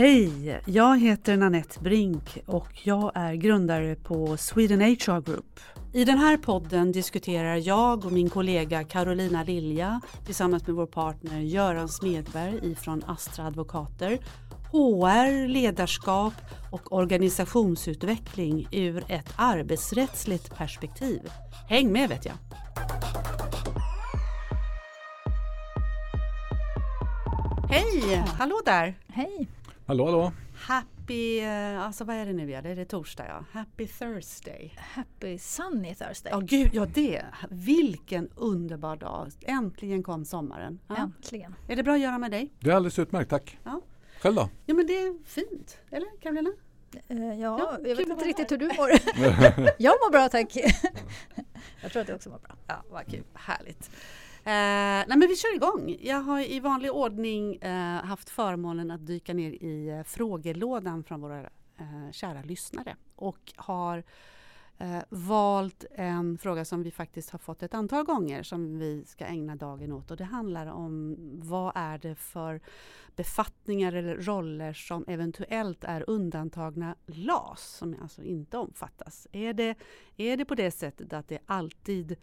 Hej! Jag heter Nanette Brink och jag är grundare på Sweden HR Group. I den här podden diskuterar jag och min kollega Carolina Lilja tillsammans med vår partner Göran Smedberg ifrån Astra Advokater HR, ledarskap och organisationsutveckling ur ett arbetsrättsligt perspektiv. Häng med vet jag! Hej! Hallå där! Hej! Hallå hallå! Happy, eh, alltså vad är det nu? Det är det torsdag ja. Happy Thursday. Happy sunny Thursday. Ja, gud, ja det. Vilken underbar dag. Äntligen kom sommaren. Ja. Äntligen. Är det bra att göra med dig? Det är alldeles utmärkt, tack. Ja. Själv då? Ja, men det är fint. Eller Karolina? Eh, ja, Ja, jag vet inte riktigt hur du mår. jag mår bra tack. jag tror att du också mår bra. Ja, vad kul. Härligt. Eh, nej men vi kör igång. Jag har i vanlig ordning eh, haft förmånen att dyka ner i eh, frågelådan från våra eh, kära lyssnare och har eh, valt en fråga som vi faktiskt har fått ett antal gånger som vi ska ägna dagen åt och det handlar om vad är det för befattningar eller roller som eventuellt är undantagna LAS som alltså inte omfattas. Är det, är det på det sättet att det alltid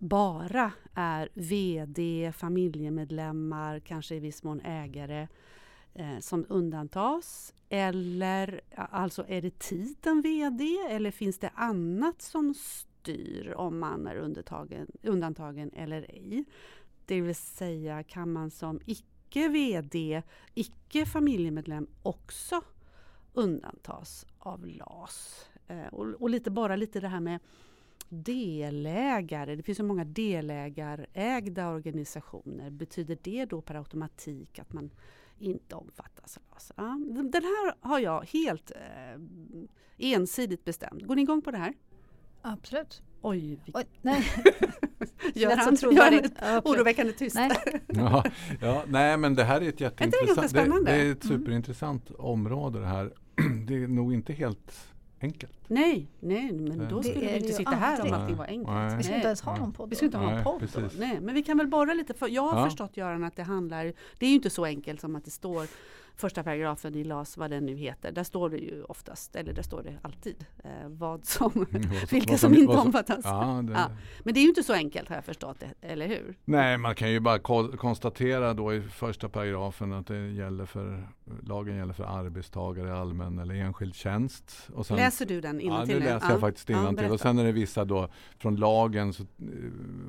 bara är VD, familjemedlemmar, kanske i viss mån ägare eh, som undantas? Eller alltså är det titeln VD eller finns det annat som styr om man är undantagen, undantagen eller ej? Det vill säga kan man som icke VD, icke familjemedlem också undantas av LAS? Eh, och, och lite bara lite det här med delägare, det finns så många delägarägda organisationer. Betyder det då per automatik att man inte omfattas av LAS? Ja, den här har jag helt eh, ensidigt bestämt. Går ni igång på det här? Absolut. Oj, vilken Oj, nej. gör han, gör Ja, han absolut. oroväckande tyst. Nej. ja, ja, nej men det här är ett jätteintressant det, spännande? det är ett Mm. superintressant område det här. Det är nog inte helt enkelt. Nej, nej, men Nej. då skulle vi inte sitta här om allting var enkelt. Nej. Vi ska Nej. inte ens ha Nej. någon podd Vi ska inte ha någon Nej, podd precis. Nej, men vi kan väl borra lite. För jag har Ja. förstått Göran att det handlar, det är ju inte så enkelt som att det står första paragrafen i LAS, vad den nu heter. Där står det ju oftast, eller där står det alltid, eh, vad som, vilka som inte omfattas. Ja, det, Ja. Men det är ju inte så enkelt har jag förstått det, eller hur? Nej, man kan ju bara ko- konstatera då i första paragrafen att det gäller för, lagen gäller för arbetstagare i allmän eller enskild tjänst. Och sen, Läser du den Ja, innantill nu läser jag faktiskt innantill. berätta. och sen är det vissa då från, lagen, så, eh,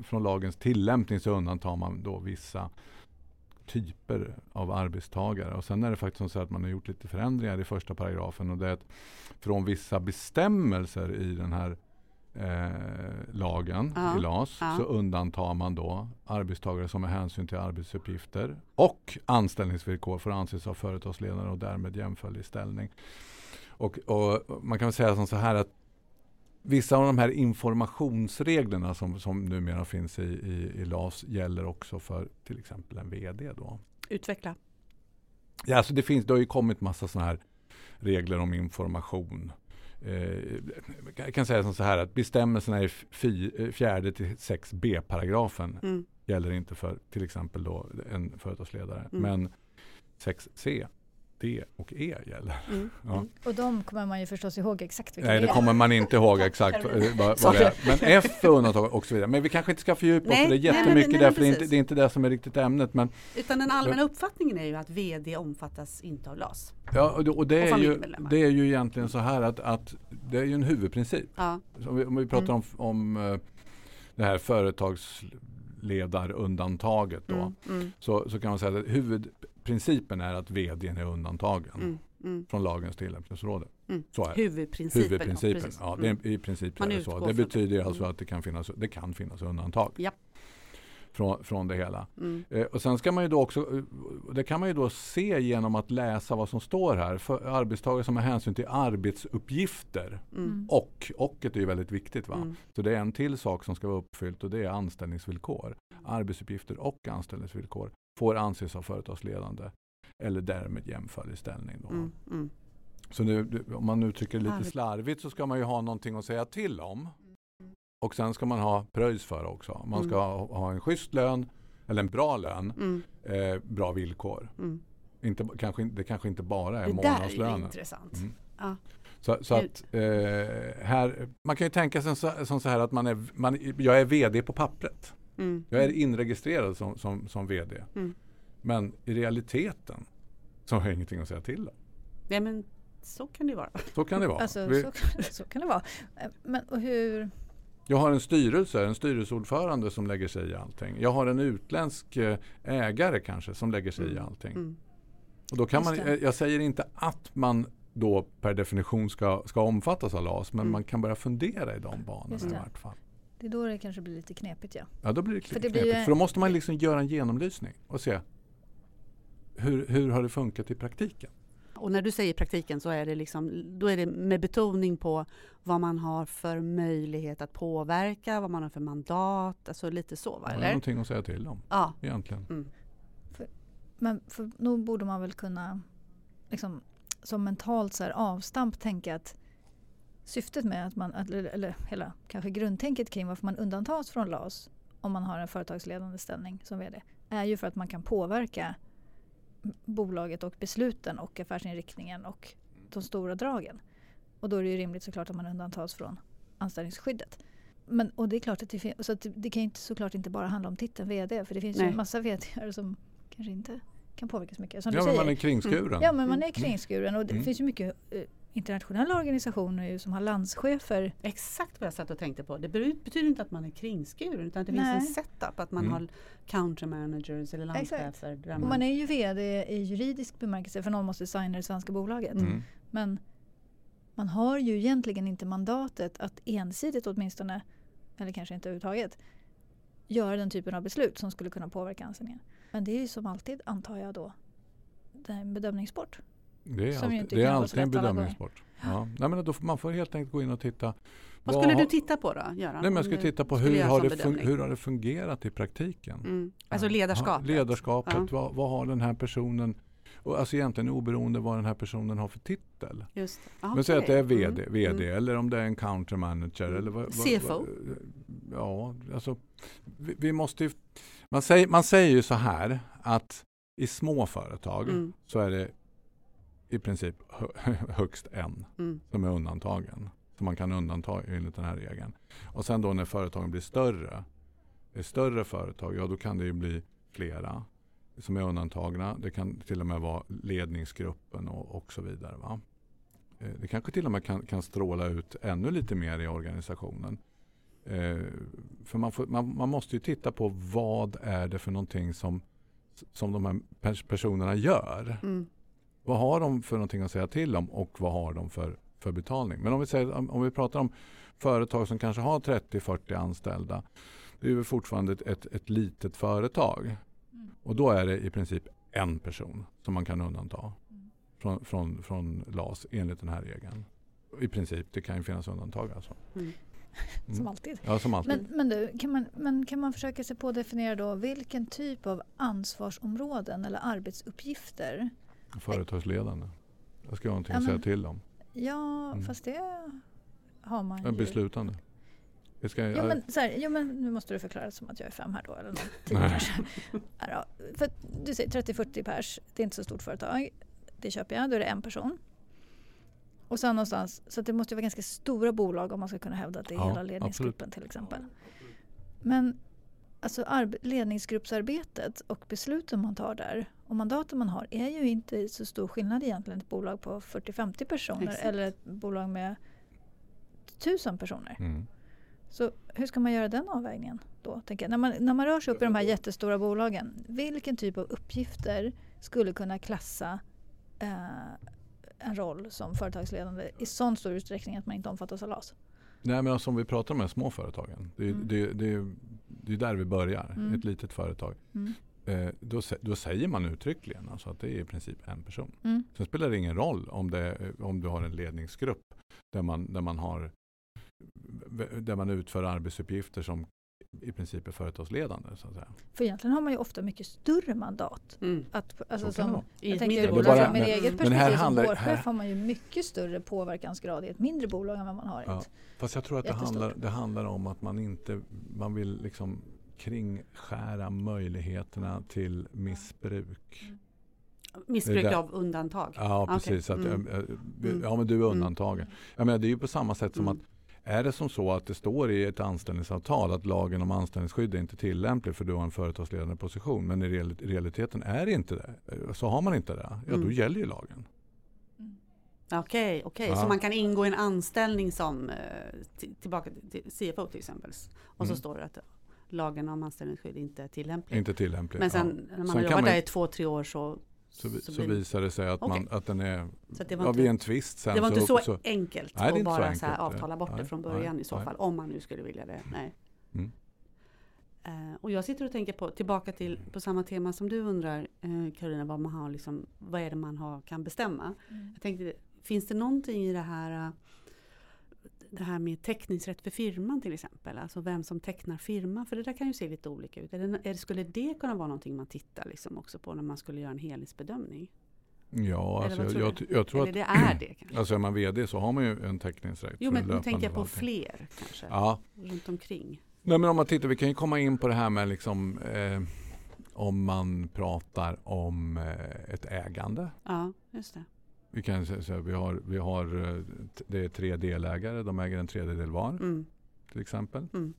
från lagens tillämpning så undantar man då vissa typer av arbetstagare. Och sen är det faktiskt så att man har gjort lite förändringar i första paragrafen. Och det är att från vissa bestämmelser i den här eh, lagen, Ja, i LAS, ja. så undantar man då arbetstagare som med hänsyn till arbetsuppgifter och anställningsvillkor får anses av företagsledare och därmed jämförlig ställning. Och, och man kan väl säga som så här att vissa av de här informationsreglerna som, som numera finns i, i, i LAS gäller också för till exempel en VD. Då. Utveckla. Ja, alltså det, finns, det har ju kommit massa sådana här regler om information. Eh, jag kan säga som så här att bestämmelserna i fy, eh, fjärde till 6b paragrafen Mm. gäller inte för till exempel då en företagsledare. Mm. Men 6c, D och E gäller. Mm. Ja. Mm. Och de kommer man ju förstås ihåg exakt vilka Nej, det är. kommer man inte ihåg exakt vad, vad Sorry. det är. Men F är undantag och så vidare. Men vi kanske inte ska fördjupa oss Nej, för det nej, jättemycket nej, men därför det är, inte, det är inte det som är riktigt ämnet. Men, Utan den allmänna uppfattningen är ju att VD omfattas inte av LAS. ja, och det, och det, Och är ju, det är ju egentligen så här att, att det är ju en huvudprincip. Ja. Så Om vi, om vi pratar Mm. om, om eh, det här företagsledarundantaget då. Mm. Mm. Så, så kan man säga att huvudprincipen är att vdn är undantagen Mm. Mm. från lagens tillämpningsområde. Mm. Så är det. Huvudprincipen. Huvudprincipen. precis. Ja, det Mm. är, I princip Man är det så. Det från det. betyder alltså Mm. att det kan finnas, det kan finnas undantag Japp. från, från det hela. Mm. Eh, och sen ska man ju då också, eh, det kan man ju då se genom att läsa vad som står här. För arbetstagare som har hänsyn till arbetsuppgifter Mm. och, och är ju väldigt viktigt. Va? Mm. Så det är en till sak som ska vara uppfyllt och det är anställningsvillkor. Arbetsuppgifter och anställningsvillkor får anses av företagsledande eller därmed jämförlig ställning. Då. Mm. Mm. Så nu, om man uttrycker det lite slarvigt så ska man ju ha någonting att säga till om. Och sen ska man ha pröjs för också. Man ska Mm. ha, ha en schysst lön eller en bra lön, Mm. eh, bra villkor. Mm. Inte, kanske, det kanske inte bara är det där är månadslönen. intressant. Mm. Ja. Så, så att eh, här, man kan ju tänka sig som så här att man är, man, jag är VD på pappret. Mm. Jag är inregistrerad som, som, som VD. Mm. Men i realiteten så har jag ingenting att säga till om. Nej men så kan det ju vara. Så kan det vara. Alltså, Vi, så, så kan det vara. Men och hur... Jag har en styrelse, en styrelseordförande som lägger sig i allting. Jag har en utländsk eh, ägare kanske som lägger sig i Mm. allting. Mm. Och då kan man, eh, jag säger inte att man då per definition ska, ska omfattas av LAS men Mm. man kan börja fundera i de banorna i vart fall. Det är då det kanske blir lite knepigt ja. Ja, då blir det För knepigt. det blir ju- För då måste man liksom göra en genomlysning och se hur, hur har det funkat i praktiken? Och när du säger praktiken så är det liksom, då är det med betoning på vad man har för möjlighet att påverka, vad man har för mandat, alltså lite så va? Eller? någonting att säga till om Ja. egentligen? Mm. Men för, nog borde man väl kunna liksom, som mentalt så här, avstamp tänka att syftet med att man, eller, eller hela kanske grundtänket kring varför man undantas från LAS om man har en företagsledande ställning som VD är ju för att man kan påverka bolaget och besluten och affärsinriktningen och de stora dragen. Och då är det ju rimligt såklart att man undantas från anställningsskyddet. Men, och det är klart att det, fin- så att det, kan ju inte, såklart inte bara handla om titeln VD för det finns ju Nej. en massa VD som kanske inte kan påverka så mycket. Som Ja, du men säger. man är kringskuren. Ja, men man är Mm. kringskuren och det Mm. finns ju mycket eh, internationella organisationer ju som har landschefer. Exakt vad jag satt och tänkte på. Det betyder inte att man är kringskuren utan att det Nej. finns en setup, att man Mm. har counter managers eller Exakt. landchefer. Där Och man, man är ju VD i juridisk bemärkelse för någon måste signa det svenska bolaget. Mm. Men man har ju egentligen inte mandatet att ensidigt åtminstone, eller kanske inte överhuvudtaget, göra den typen av beslut som skulle kunna påverka anställningen. Men det är ju som alltid, antar jag då, det är en bedömningssport. Det är alltid, det är alltid en bedömningssport. Ja. Nej, men då, får- man får helt enkelt gå in och titta. vad skulle har- du titta på då, Göran? Nej, men jag skulle titta på skulle hur har, det hur har det fungerat i praktiken? Mm. Alltså ledarskapet. Ja, ledarskapet. Ja. Vad, vad har den här personen och alltså egentligen oberoende vad den här personen har för titel. Just det. Ah, Men säg att det är. VD, Mm. VD Mm. eller om det är en counter manager. Eller vad, vad, CFO? Vad, ja, alltså vi, vi måste ju, man, säger, man säger ju så här att i små företag Mm. så är det i princip hö- högst en Mm. som är undantagen. Som man kan undanta enligt den här regeln. Och sen då när företagen blir större, det är större företag, ja då kan det ju bli flera som är undantagna. Det kan till och med vara ledningsgruppen och, och så vidare. Va? Eh, Det kanske till och med kan, kan stråla ut ännu lite mer i organisationen. Eh, för man, får, man, man måste ju titta på vad är det för någonting som, som de här pers- personerna gör. Mm. Vad har de för någonting att säga till om och vad har de för, för betalning? Men om vi, säger, om, om vi pratar om företag som kanske har 30-40 anställda. Det är ju fortfarande ett, ett, ett litet företag. Mm. Och då är det i princip en person som man kan undanta Mm. från, från, från LAS enligt den här regeln. I princip, det kan ju finnas undantag alltså. Mm. Mm. Som alltid. Ja, som alltid. Men, men, du, kan man, men kan man försöka sig på att definiera då vilken typ av ansvarsområden eller arbetsuppgifter? Företagsledande. Jag ska ha någonting Ja, att säga men- till om. Ja, Mm. fast det har man ju. Beslutande. Det ska, Jo men, så här, jo men nu måste du förklara som att jag är fem här då eller något, kanske. Ja. För du säger 30-40 pers, det är inte så stort företag. Det köper jag, då är det en person. Och sen någonstans, så det måste ju vara ganska stora bolag om man ska kunna hävda att det är Ja, hela ledningsgruppen till exempel. Men alltså arbe- ledningsgruppsarbetet och besluten man tar där och mandaten man har är ju inte så stor skillnad egentligen ett bolag på 40-50 personer Exakt. eller ett bolag med 1000 personer. Mm. Så hur ska man göra den avvägningen då? Tänker jag? När, man, när man rör sig upp i de här jättestora bolagen, vilken typ av uppgifter skulle kunna klassa eh, en roll som företagsledande i sån stor utsträckning att man inte omfattas av LAS? Nej men alltså, om vi pratar om de här små företagen. Det Mm. det, det, det är där vi börjar. Mm. Ett litet företag. Mm. Eh, då, då säger man uttryckligen alltså att det är i princip en person. Mm. Sen spelar det ingen roll om, det, om du har en ledningsgrupp där man, där man, har, där man utför arbetsuppgifter som i princip är företagsledande. Så att säga. För egentligen har man ju ofta mycket större mandat. Mm. Att, alltså Så kan det som, vara. I jag ett tänker mindre utifrån bara- mitt men- eget Mm. perspektiv Men här som handlar- vårdchef här- har man ju mycket större påverkansgrad i ett mindre bolag än vad man har i Ja. ett. Fast jag tror att det handlar, det handlar om att man inte man vill liksom kringskära möjligheterna till missbruk. Missbruk det- av undantag? Ja, precis. Att, Mm. eh, eh, Mm. Ja, men du är Mm. undantagen. Jag menar, det är ju på samma sätt som Mm. att är det som så att det står i ett anställningsavtal att lagen om anställningsskydd är inte tillämplig för du har en företagsledande position men i real- i realiteten är det inte det. eh, Så har man inte det, ja då Mm. gäller ju lagen. Okej, okej. Ja. så man kan ingå i en anställning som eh, tillbaka till CFO till exempel. Och så Mm. står det att lagen om anställningsskydd inte är tillämplig. Inte tillämplig. Men ja. sen när man Sen har jobbat man- där i två, tre år så... Så, vi- så så visar det sig att, man, Okej. att den är Så det var inte, en tvist sen det var inte så, så enkelt Nej, det att inte så bara så här enkelt. avtala bort det Nej, från nej, början i så nej. fall. Om man nu skulle vilja det. Nej. Mm. Eh, och jag sitter och tänker på, tillbaka till på samma tema som du undrar eh, Karolina, vad man har liksom, vad är det man har, kan bestämma? Jag tänkte, finns det någonting i det här eh, det här med teckningsrätt för firman till exempel, alltså vem som tecknar firma, för det där kan ju se lite olika ut. Är, skulle det kunna vara någonting man tittar liksom också på när man skulle göra en helhetsbedömning? Ja, Eller alltså, jag, tror jag, jag tror Eller att det är det kanske? alltså är man VD så har man ju en teckningsrätt. Jo men nu tänker jag på förvaltning. fler kanske, Ja, runt omkring. Nej, men om man tittar, vi kan ju komma in på det här med liksom, eh, om man pratar om eh, ett ägande. Ja, just det. Vi kan säga så här, vi har, vi har, eh, det är tre delägare, de äger en tredjedel var Mm. till exempel. Mm.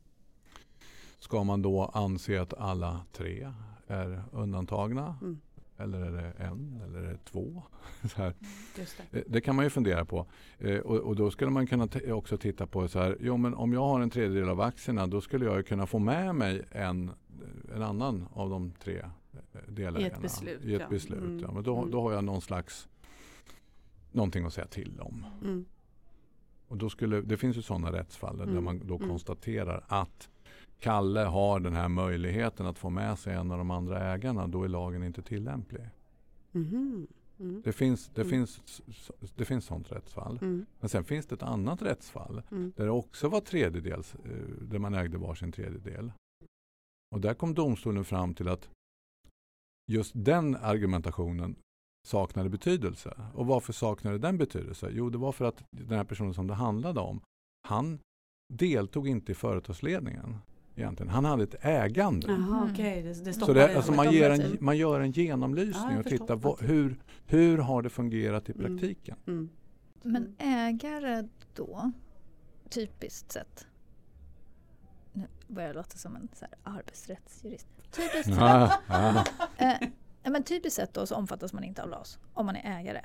Ska man då anse att alla tre är undantagna? Mm. Eller är det en eller är det två? Just det. Det kan man ju fundera på. Eh, och, och då skulle man kunna också titta på så här, jo men om jag har en tredjedel av aktierna då skulle jag ju kunna få med mig en, en annan av de tre eh, delägarna. beslut, I ett ja. beslut Mm, ja. Men då, mm. då har jag någon slags någonting att säga till om. Mm. Och då skulle, det finns ju sådana rättsfall där Mm, man då mm. konstaterar att Kalle har den här möjligheten att få med sig en av de andra ägarna. Då är lagen inte tillämplig. Mhm. Mm. Det finns, det Mm. finns, det finns sånt rättsfall. Men sen finns det ett annat rättsfall där det också var tredjedels, eh, där man ägde varsin tredjedel. Och där kom domstolen fram till att just den argumentationen saknade betydelse. Och varför saknade den betydelse? Jo, det var för att den här personen som det handlade om, han deltog inte i företagsledningen. Egentligen. Han hade ett ägande. Jaha, Mm. okej. Det, det Så det, alltså man, ger en, man gör en genomlysning Ja, och tittar vad, hur, hur har det fungerat i Mm. praktiken. Mm. Men ägare då, typiskt sett. Nu börjar jag låta som en så här arbetsrättsjurist. Typiskt sett, Eh, ja, men typiskt sett då så omfattas man inte av LAS om man är ägare.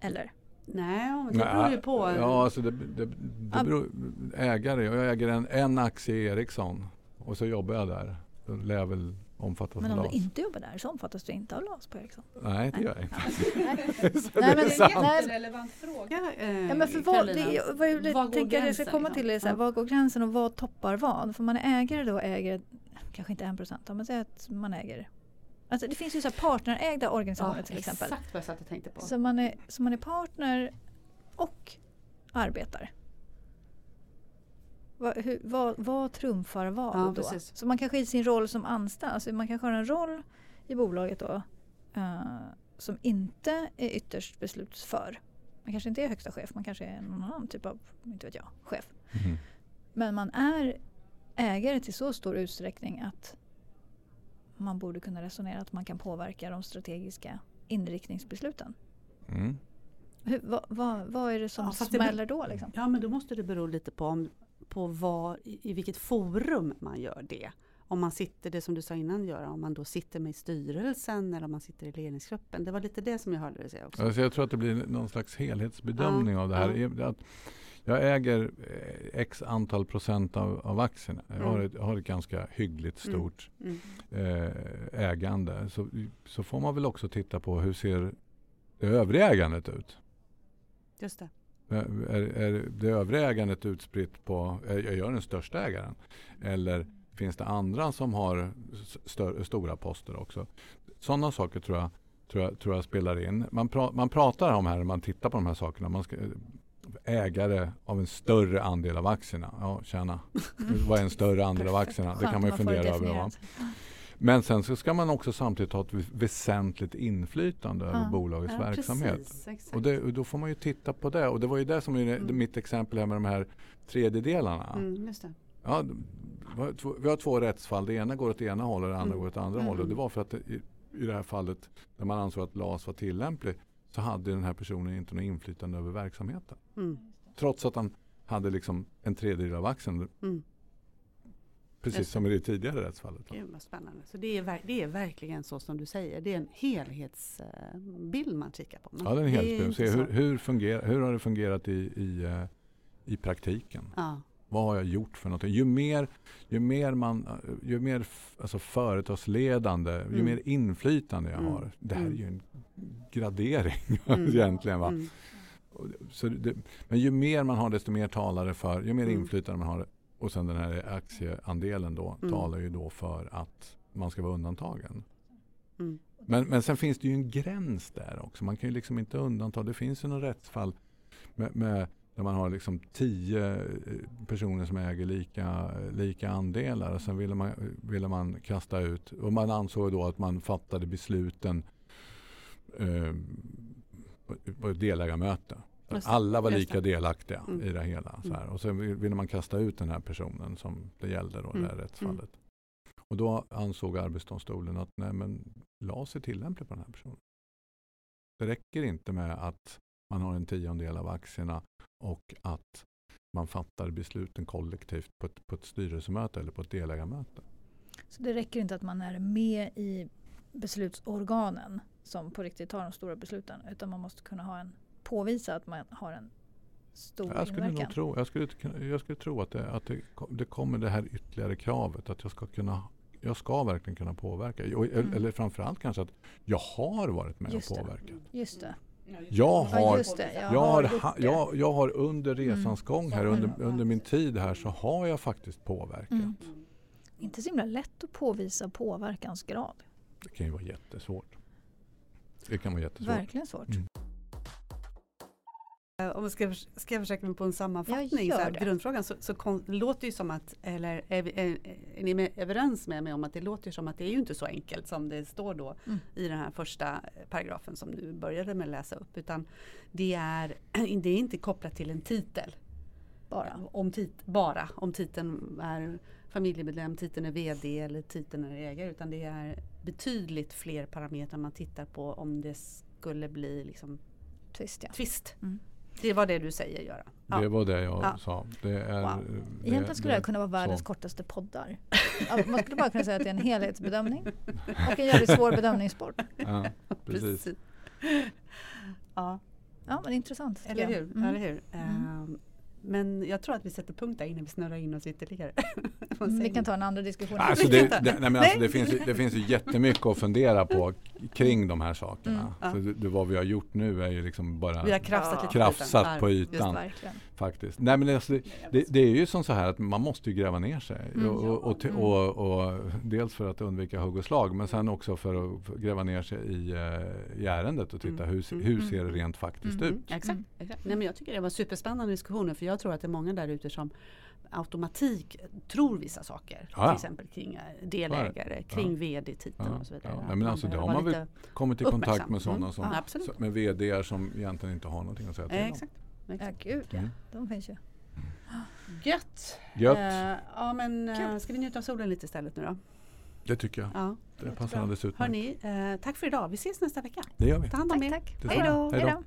Eller? Nej, det beror ju på. Ja, alltså det, det, det beror, ägare. Jag äger en, en aktie i Ericsson och så jobbar jag där. Då lär jag väl omfattas Men av om LAS. du inte jobbar där så omfattas du inte av LAS på Ericsson. Nej, det gör jag inte. Så Nej, det men- är sant. nej, relevant fråga. Eh, Ja, men för vad, det, vad jag Var går tänker jag ska gränsen, komma till är så här, Ja. vad går gränsen och vad toppar vad? För man är ägare då äger, kanske inte en procent, men säg att man äger. Alltså det finns ju så här partnerägda organisationer ja, till exempel. Exakt vad jag satt och tänkte på. Så man, är, så man är partner och arbetar. Vad, hur, vad, vad trumfar vad Ja, då? precis. Så man kanske i sin roll som anställd, alltså man kanske har en roll i bolaget då eh, som inte är ytterst beslutsför. Man kanske inte är högsta chef, man kanske är någon annan typ av, inte vet jag, chef. Mhm. Men man är ägare till så stor utsträckning att man borde kunna resonera att man kan påverka de strategiska inriktningsbesluten. Mm. Hur, vad, vad, vad är det som Ja, fast det smäller då? Liksom? Ja, men då måste det bero lite på, om, på vad, i, i vilket forum man gör det. Om man sitter, det som du sa innan Göran, om man då sitter med i styrelsen eller om man sitter i ledningsgruppen. Det var lite det som jag hörde dig säga också. Alltså jag tror att det blir någon slags helhetsbedömning Ja, av det här. Att jag äger eh, x antal procent av, av aktierna. Jag har, Mm. ett, har ett ganska hyggligt Mm. stort Mm. eh, ägande. Så, så får man väl också titta på hur ser det övriga ägandet ut? Just det. Är, är det övriga ägandet utspritt på, är är jag den största ägaren? Eller finns det andra som har stör, stora poster också? Sådana saker tror jag, tror jag, tror jag spelar in. Man, pra, man pratar om här när man tittar på de här sakerna. Man ska, ägare av en större andel av aktierna. Ja, tjäna. Vad är en större andel av aktierna? Det kan man ju fundera över. Va? Men sen så ska man också samtidigt ha ett väsentligt inflytande över Ja. bolagets Ja, verksamhet. precis. Och, det, och då får man ju titta på det. Och det var ju det som är Mm. mitt exempel här med de här tredjedelarna. Mm. Ja, vi har två- rättsfall. Det ena går åt ena hållet och det andra Mm. går åt andra Mm. hållet. Och det var för att det, i det här fallet där man ansåg att LAS var tillämplig så hade den här personen inte något inflytande över verksamheten. Mm. Trots att han hade liksom en tredjedel av aktien. Mm. Precis Just som i det tidigare rättsfallet. Gud vad spännande. Så det är, det är verkligen så som du säger. Det är en helhetsbild man kikar på. Man- Ja, det är en helhetsbild. Se hur, hur, fungerar, hur har det fungerat i, i, eh, i praktiken? Ja. Vad har jag gjort för någonting? Ju mer, ju mer, man, eh, ju mer alltså företagsledande, ju Mm. mer inflytande jag Mm. har. Det här är Mm. ju en gradering Mm. egentligen. Va? Mm. Det- Så det, men ju mer man har desto mer talare för, ju mer Mm. inflytande man har och sen den här aktieandelen då talar ju då för att man ska vara undantagen. Men, men sen finns det ju en gräns där också. Man kan ju liksom inte undanta. Det finns ju några rättsfall med, med, där man har liksom tio eh, personer som äger lika, lika andelar och sen ville man, ville man kasta ut och man ansåg då att man fattade besluten eh, på- ett delägarmöte. Alla var lika delaktiga Mm. i det hela. Så här. Och sen ville man kasta ut den här personen som det gällde då, det här Mm. rättsfallet. Och då ansåg Arbetsdomstolen att nej, men LAS är tillämplig på den här personen. Det räcker inte med att man har en tiondel av aktierna och att man fattar besluten kollektivt på ett, på ett styrelsemöte eller på ett delägarmöte. Så det räcker inte att man är med i beslutsorganen som på riktigt tar de stora besluten utan man måste kunna ha en, påvisa att man har en stor Jag skulle, inverkan. nog tro, jag skulle, jag skulle tro att, det, att det, det kommer det här ytterligare kravet att jag ska kunna jag ska verkligen kunna påverka. Och- Mm. Eller framförallt kanske att jag har varit med Just och det. påverkat. Just det. Jag Ja, har. Jag, har jag, jag har under resans Mm. gång här, Mm. under, under min tid här så har jag faktiskt påverkat. Mm. Inte så himla lätt att påvisa påverkansgrad. Det kan ju vara jättesvårt. Det kan vara jättesvårt. Verkligen svårt. Mm. Eh, Om jag ska, ska jag försöka mig på en sammanfattning, så här, grundfrågan, så, så kon, låter ju som att, eller är, vi, är, är ni överens med mig om att det låter som att det är ju inte så enkelt som det står då Mm. i den här första paragrafen som du började med att läsa upp, utan det är, det är inte kopplat till en titel. Bara. Om tit, bara om titeln är familjemedlem, titeln är VD eller titeln är ägare, utan det är betydligt fler parametrar man tittar på om det skulle bli liksom Twist ja. tvist. Mm. Det var det du säger Göran? Ja. Det var det jag Ja. sa. Det är, Wow. det, Egentligen skulle det det, kunna vara världens så. kortaste poddar. Man skulle bara kunna säga att det är en helhetsbedömning och en jävligt svår bedömningssport. Ja, precis. Ja, Ja men intressant. eller hur. Mm. eller hur? Ehm, men jag tror att vi sätter punkt där innan vi snurrar in oss ytterligare. Mm, Vi kan ta en andra diskussion. Alltså det, det, nej men alltså det, finns det finns ju jättemycket att fundera på kring de här sakerna. Mm, ja. För det, det, vad vi har gjort nu är ju liksom bara Vi har krafsat Ja. krafsat på Just ytan. Verkligen. Faktiskt. Nej, men alltså, det, det, det är ju som så här att man måste ju gräva ner sig. Mm. Och, och, och, Mm. och, och, dels för att undvika hugg och slag men sen också för att gräva ner sig i, eh, i ärendet och titta Mm. hur, Mm. hur ser det rent faktiskt Mm. ut. Exakt. Mm. exakt. Nej, men jag tycker det var superspännande diskussioner för jag tror att det är många där ute som automatik tror vissa saker. Ja. Till exempel kring eh, delägare, kring Ja. vD-titeln Ja, och så vidare. ja. Men alltså, det har man lite- Kommit i kontakt med sådana Mm. som, med VD som egentligen inte har någonting att säga till Eh, om. Exakt. Ja exakt. gud ja. Mm. De finns ju. Gött! Gött, Eh, ja men Kul. ska vi njuta av solen lite istället nu då? det tycker jag. Ja. Det passar alldeles utmärkt. Hörni, eh, tack för idag. Vi ses nästa vecka. Det gör vi. Ta hand om Tack er. tack. Detsamma. Hej då. Hej då. Hej då.